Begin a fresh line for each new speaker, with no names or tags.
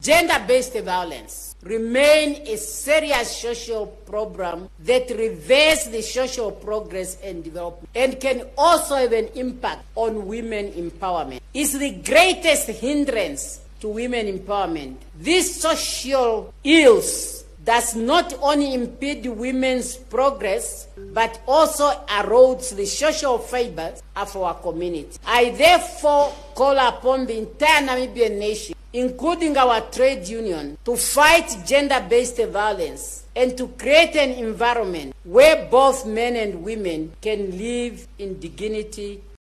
Gender-based violence remain a serious social problem that reverses the social progress and development and can also have an impact on women empowerment. It's the greatest hindrance to women empowerment. These social ills does not only impede women's progress but also erodes the social fibers of our community. I therefore call upon the entire Namibian nation including our trade union, to fight gender-based violence and to create an environment where both men and women can live in dignity